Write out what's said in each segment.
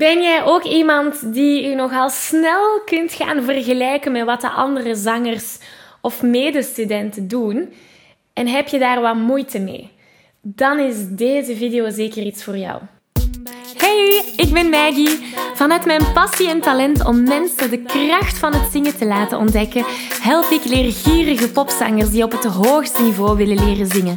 Ben jij ook iemand die je nogal snel kunt gaan vergelijken met wat de andere zangers of medestudenten doen? En heb je daar wat moeite mee? Dan is deze video zeker iets voor jou. Hey, ik ben Maggie. Vanuit mijn passie en talent om mensen de kracht van het zingen te laten ontdekken, help ik leergierige popzangers die op het hoogste niveau willen leren zingen.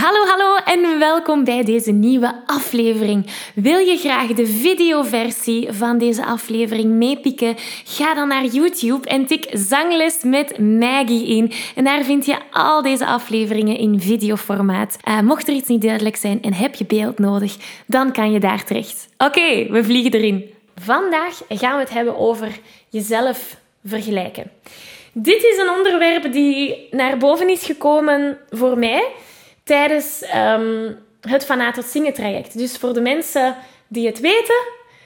Hallo, hallo en welkom bij deze nieuwe aflevering. Wil je graag de videoversie van deze aflevering meepikken? Ga dan naar YouTube en tik Zangles met Maggie in. En daar vind je al deze afleveringen in videoformaat. Uh, mocht er iets niet duidelijk zijn en heb je beeld nodig, dan kan je daar terecht. Oké, we vliegen erin. Vandaag gaan we het hebben over jezelf vergelijken. Dit is een onderwerp die naar boven is gekomen voor mij tijdens um, het Van A tot Zingen traject. Dus voor de mensen die het weten,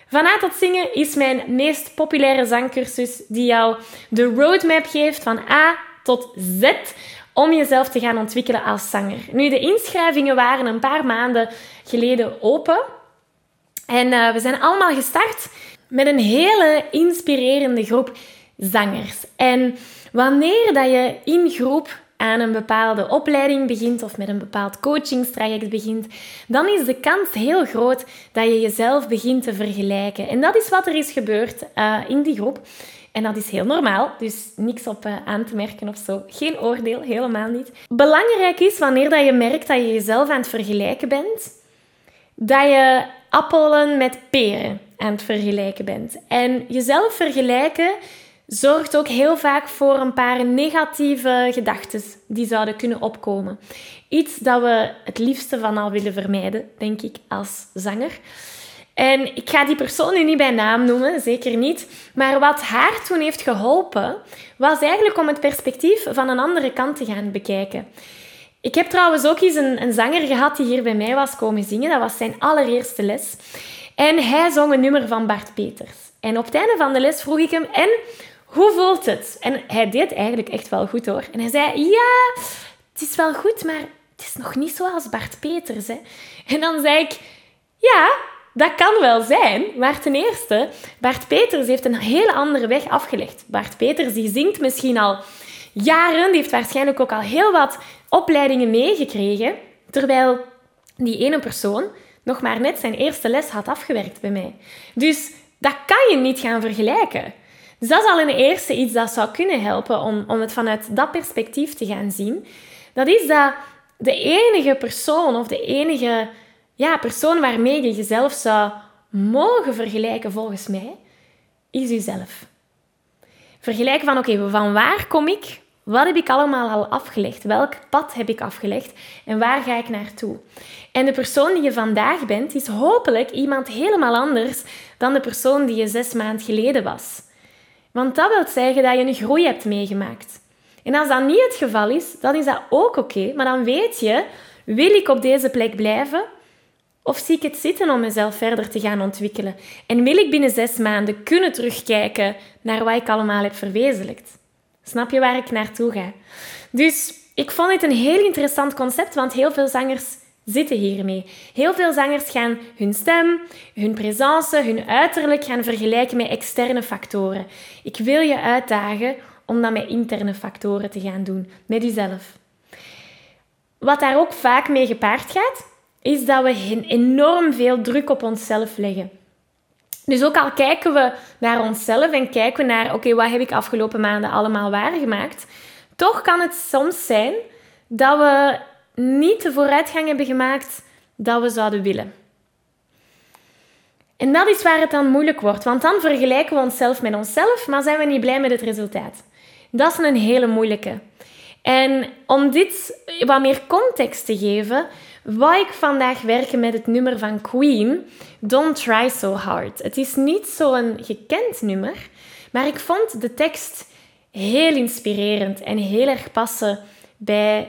Van A tot Zingen is mijn meest populaire zangcursus die jou de roadmap geeft van A tot Z om jezelf te gaan ontwikkelen als zanger. Nu, de inschrijvingen waren een paar maanden geleden open. En uh, we zijn allemaal gestart met een hele inspirerende groep zangers. En wanneer dat je in groep aan een bepaalde opleiding begint of met een bepaald coachingstraject begint, dan is de kans heel groot dat je jezelf begint te vergelijken. En dat is wat er is gebeurd uh, in die groep. En dat is heel normaal, dus niks op uh, aan te merken of zo. Geen oordeel, helemaal niet. Belangrijk is wanneer dat je merkt dat je jezelf aan het vergelijken bent, dat je appelen met peren aan het vergelijken bent. En jezelf vergelijken zorgt ook heel vaak voor een paar negatieve gedachten die zouden kunnen opkomen. Iets dat we het liefste van al willen vermijden, denk ik, als zanger. En ik ga die persoon nu niet bij naam noemen, zeker niet. Maar wat haar toen heeft geholpen, was eigenlijk om het perspectief van een andere kant te gaan bekijken. Ik heb trouwens ook eens een, een zanger gehad die hier bij mij was komen zingen. Dat was zijn allereerste les. En hij zong een nummer van Bart Peters. En op het einde van de les vroeg ik hem: En hoe voelt het? En hij deed eigenlijk echt wel goed hoor. En hij zei, ja, het is wel goed, maar het is nog niet zoals Bart Peters. Hè? En dan zei ik, ja, dat kan wel zijn. Maar ten eerste, Bart Peters heeft een hele andere weg afgelegd. Bart Peters die zingt misschien al jaren, die heeft waarschijnlijk ook al heel wat opleidingen meegekregen. Terwijl die ene persoon nog maar net zijn eerste les had afgewerkt bij mij. Dus dat kan je niet gaan vergelijken. Dus dat is al een eerste iets dat zou kunnen helpen om, om het vanuit dat perspectief te gaan zien. Dat is dat de enige persoon of de enige ja, persoon waarmee je jezelf zou mogen vergelijken, volgens mij, is jezelf. Vergelijken van, oké, van waar kom ik? Wat heb ik allemaal al afgelegd? Welk pad heb ik afgelegd? En waar ga ik naartoe? En de persoon die je vandaag bent, is hopelijk iemand helemaal anders dan de persoon die je zes maanden geleden was. Want dat wil zeggen dat je een groei hebt meegemaakt. En als dat niet het geval is, dan is dat ook oké. maar dan weet je, wil ik op deze plek blijven? Of zie ik het zitten om mezelf verder te gaan ontwikkelen? En wil ik binnen zes maanden kunnen terugkijken naar wat ik allemaal heb verwezenlijkt? Snap je waar ik naartoe ga? Dus ik vond het een heel interessant concept, want heel veel zangers zitten hiermee. Heel veel zangers gaan hun stem, hun presence, hun uiterlijk gaan vergelijken met externe factoren. Ik wil je uitdagen om dat met interne factoren te gaan doen, met jezelf. Wat daar ook vaak mee gepaard gaat, is dat we enorm veel druk op onszelf leggen. Dus ook al kijken we naar onszelf en kijken we naar, oké, wat heb ik afgelopen maanden allemaal waargemaakt, toch kan het soms zijn dat we niet de vooruitgang hebben gemaakt dat we zouden willen. En dat is waar het dan moeilijk wordt, want dan vergelijken we onszelf met onszelf, maar zijn we niet blij met het resultaat. Dat is een hele moeilijke. En om dit wat meer context te geven, wou ik vandaag werken met het nummer van Queen, Don't Try So Hard. Het is niet zo'n gekend nummer, maar ik vond de tekst heel inspirerend en heel erg passen bij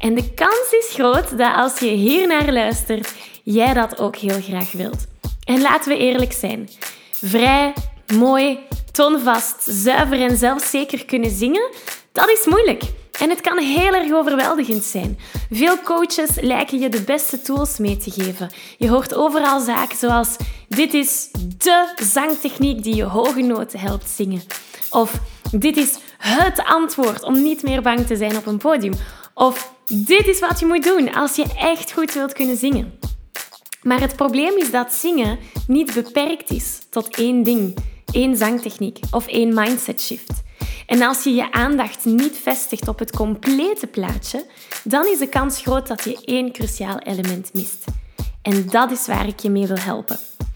En de kans is groot dat als je hier naar luistert, jij dat ook heel graag wilt. En laten we eerlijk zijn. Vrij, mooi, toonvast, zuiver en zelfzeker kunnen zingen, dat is moeilijk. En het kan heel erg overweldigend zijn. Veel coaches lijken je de beste tools mee te geven. Je hoort overal zaken zoals: dit is de zangtechniek die je hoge noten helpt zingen. Of dit is het antwoord om niet meer bang te zijn op een podium. Of dit is wat je moet doen als je echt goed wilt kunnen zingen. Maar het probleem is dat zingen niet beperkt is tot één ding, één zangtechniek of één mindset shift. En als je je aandacht niet vestigt op het complete plaatje, dan is de kans groot dat je één cruciaal element mist. En dat is waar ik je mee wil helpen.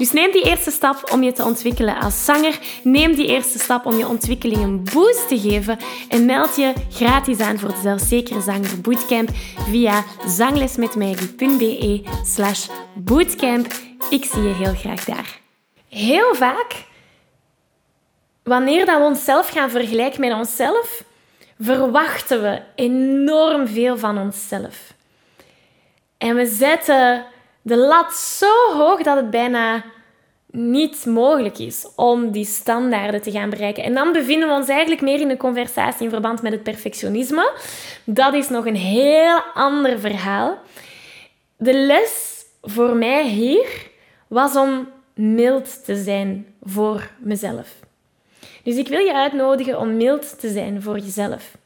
Dus neem die eerste stap om je te ontwikkelen als zanger. Neem die eerste stap om je ontwikkeling een boost te geven. En meld je gratis aan voor de Zelfzekere Zanger Bootcamp via zanglesmetmaggie.be slash bootcamp. Ik zie je heel graag daar. Heel vaak, wanneer dat we onszelf gaan vergelijken met onszelf, verwachten we enorm veel van onszelf. En we zetten de lat zo hoog dat het bijna niet mogelijk is om die standaarden te gaan bereiken. En dan bevinden we ons eigenlijk meer in een conversatie in verband met het perfectionisme. Dat is nog een heel ander verhaal. De les voor mij hier was om mild te zijn voor mezelf. Dus ik wil je uitnodigen om mild te zijn voor jezelf.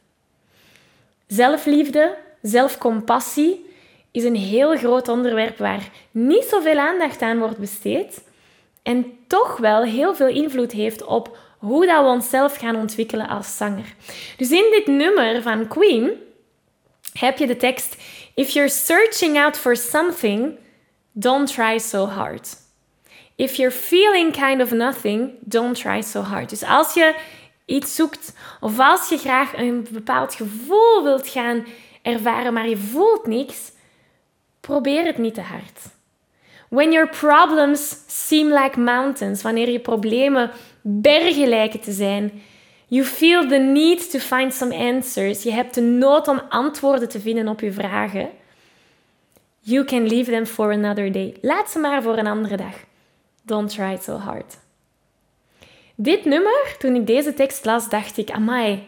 Zelfliefde, zelfcompassie is een heel groot onderwerp waar niet zoveel aandacht aan wordt besteed en toch wel heel veel invloed heeft op hoe dat we onszelf gaan ontwikkelen als zanger. Dus in dit nummer van Queen heb je de tekst: If you're searching out for something, don't try so hard. If you're feeling kind of nothing, don't try so hard. Dus als je iets zoekt of als je graag een bepaald gevoel wilt gaan ervaren, maar je voelt niks, probeer het niet te hard. When your problems seem like mountains, wanneer je problemen bergen lijken te zijn, you feel the need to find some answers. Je hebt de nood om antwoorden te vinden op je vragen. You can leave them for another day. Laat ze maar voor een andere dag. Don't try so hard. Dit nummer, toen ik deze tekst las, dacht ik, amai,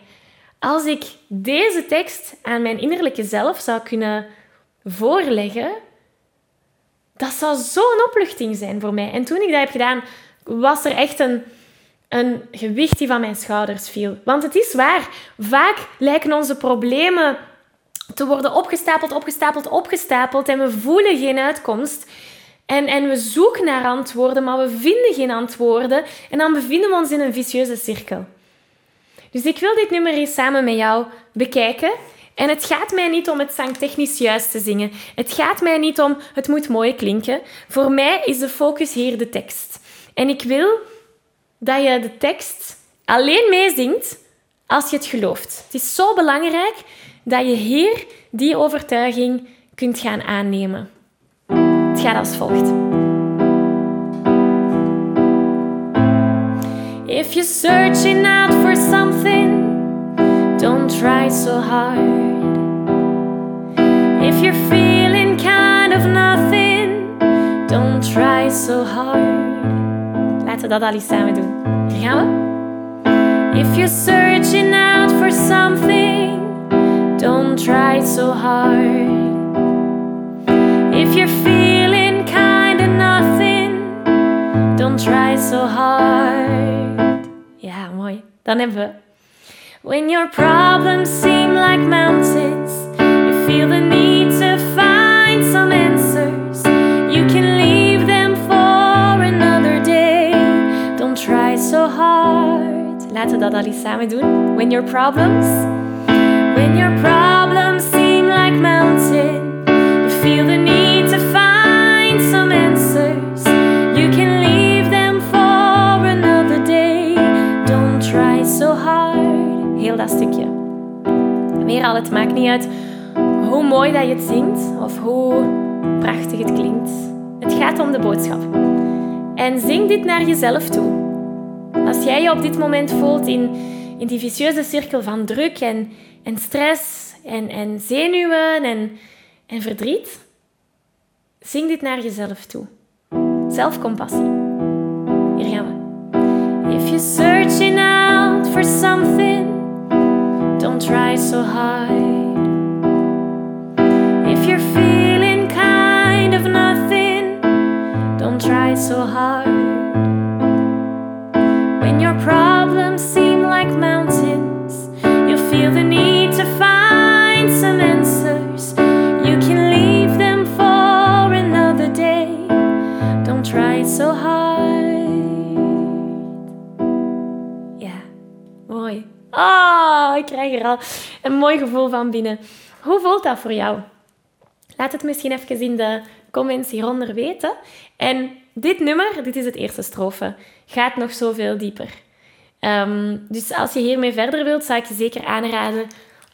als ik deze tekst aan mijn innerlijke zelf zou kunnen voorleggen, dat zou zo'n opluchting zijn voor mij. En toen ik dat heb gedaan, was er echt een, een gewicht die van mijn schouders viel. Want het is waar, vaak lijken onze problemen te worden opgestapeld, opgestapeld, opgestapeld en we voelen geen uitkomst. En, en we zoeken naar antwoorden, maar we vinden geen antwoorden. En dan bevinden we ons in een vicieuze cirkel. Dus ik wil dit nummer eens samen met jou bekijken. En het gaat mij niet om het zangtechnisch juist te zingen. Het gaat mij niet om het moet mooi klinken. Voor mij is de focus hier de tekst. En ik wil dat je de tekst alleen meezingt als je het gelooft. Het is zo belangrijk dat je hier die overtuiging kunt gaan aannemen. Het gaat als volgt. If you're searching out for something, don't try so hard. If you're feeling kind of nothing, don't try so hard. Laten we dat al eens samen doen. Gaan we. If you're searching out for something, don't try so hard. If you're feeling kind of nothing, don't try so hard. Ja, mooi. Dan hebben we. When your problems seem like mountains, you feel the need to find some answers. You can leave them for another day. Don't try so hard. Laten we dat al samen doen. When your problems, when your problems seem like mountains, you feel the Al, het maakt niet uit hoe mooi dat je het zingt of hoe prachtig het klinkt. Het gaat om de boodschap. En zing dit naar jezelf toe. Als jij je op dit moment voelt in, in die vicieuze cirkel van druk en, en stress en, en zenuwen en, en verdriet, zing dit naar jezelf toe. Zelfcompassie. Hier gaan we. If you're searching out for something, don't try so hard. If you're feeling kind of nothing, don't try so hard. When your problems seem like mountains, you'll feel the need to find some answers. You can leave them for another day. Don't try so hard. Ja, mooi. Oh, ik krijg er al een mooi gevoel van binnen. Hoe voelt dat voor jou? Laat het misschien even in de comments hieronder weten. En dit nummer, dit is het eerste strofe, gaat nog zoveel dieper. Ehm, dus als je hiermee verder wilt, zou ik je zeker aanraden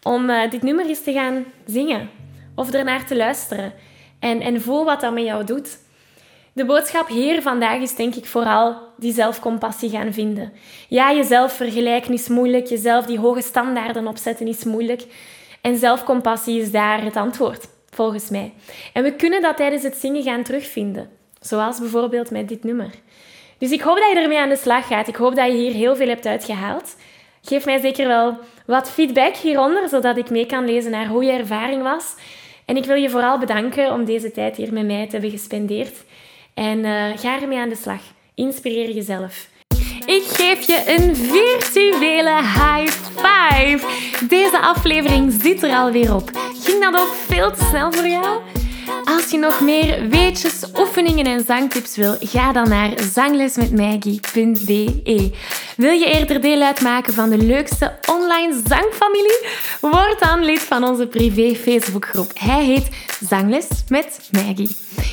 om eh, dit nummer eens te gaan zingen. Of ernaar te luisteren. En, en voel wat dat met jou doet. De boodschap hier vandaag is denk ik vooral die zelfcompassie gaan vinden. Ja, jezelf vergelijken is moeilijk. Jezelf die hoge standaarden opzetten is moeilijk. En zelfcompassie is daar het antwoord, volgens mij. En we kunnen dat tijdens het zingen gaan terugvinden. Zoals bijvoorbeeld met dit nummer. Dus ik hoop dat je ermee aan de slag gaat. Ik hoop dat je hier heel veel hebt uitgehaald. Geef mij zeker wel wat feedback hieronder, zodat ik mee kan lezen naar hoe je ervaring was. En ik wil je vooral bedanken om deze tijd hier met mij te hebben gespendeerd. En uh, ga ermee aan de slag. Inspireer jezelf. Ik geef je een virtuele high five. Deze aflevering zit er alweer op. Ging dat ook veel te snel voor jou? Als je nog meer weetjes, oefeningen en zangtips wil, ga dan naar zanglesmetmaggie.be. Wil je eerder deel uitmaken van de leukste online zangfamilie? Word dan lid van onze privé Facebookgroep. Hij heet Zangles met Maggie.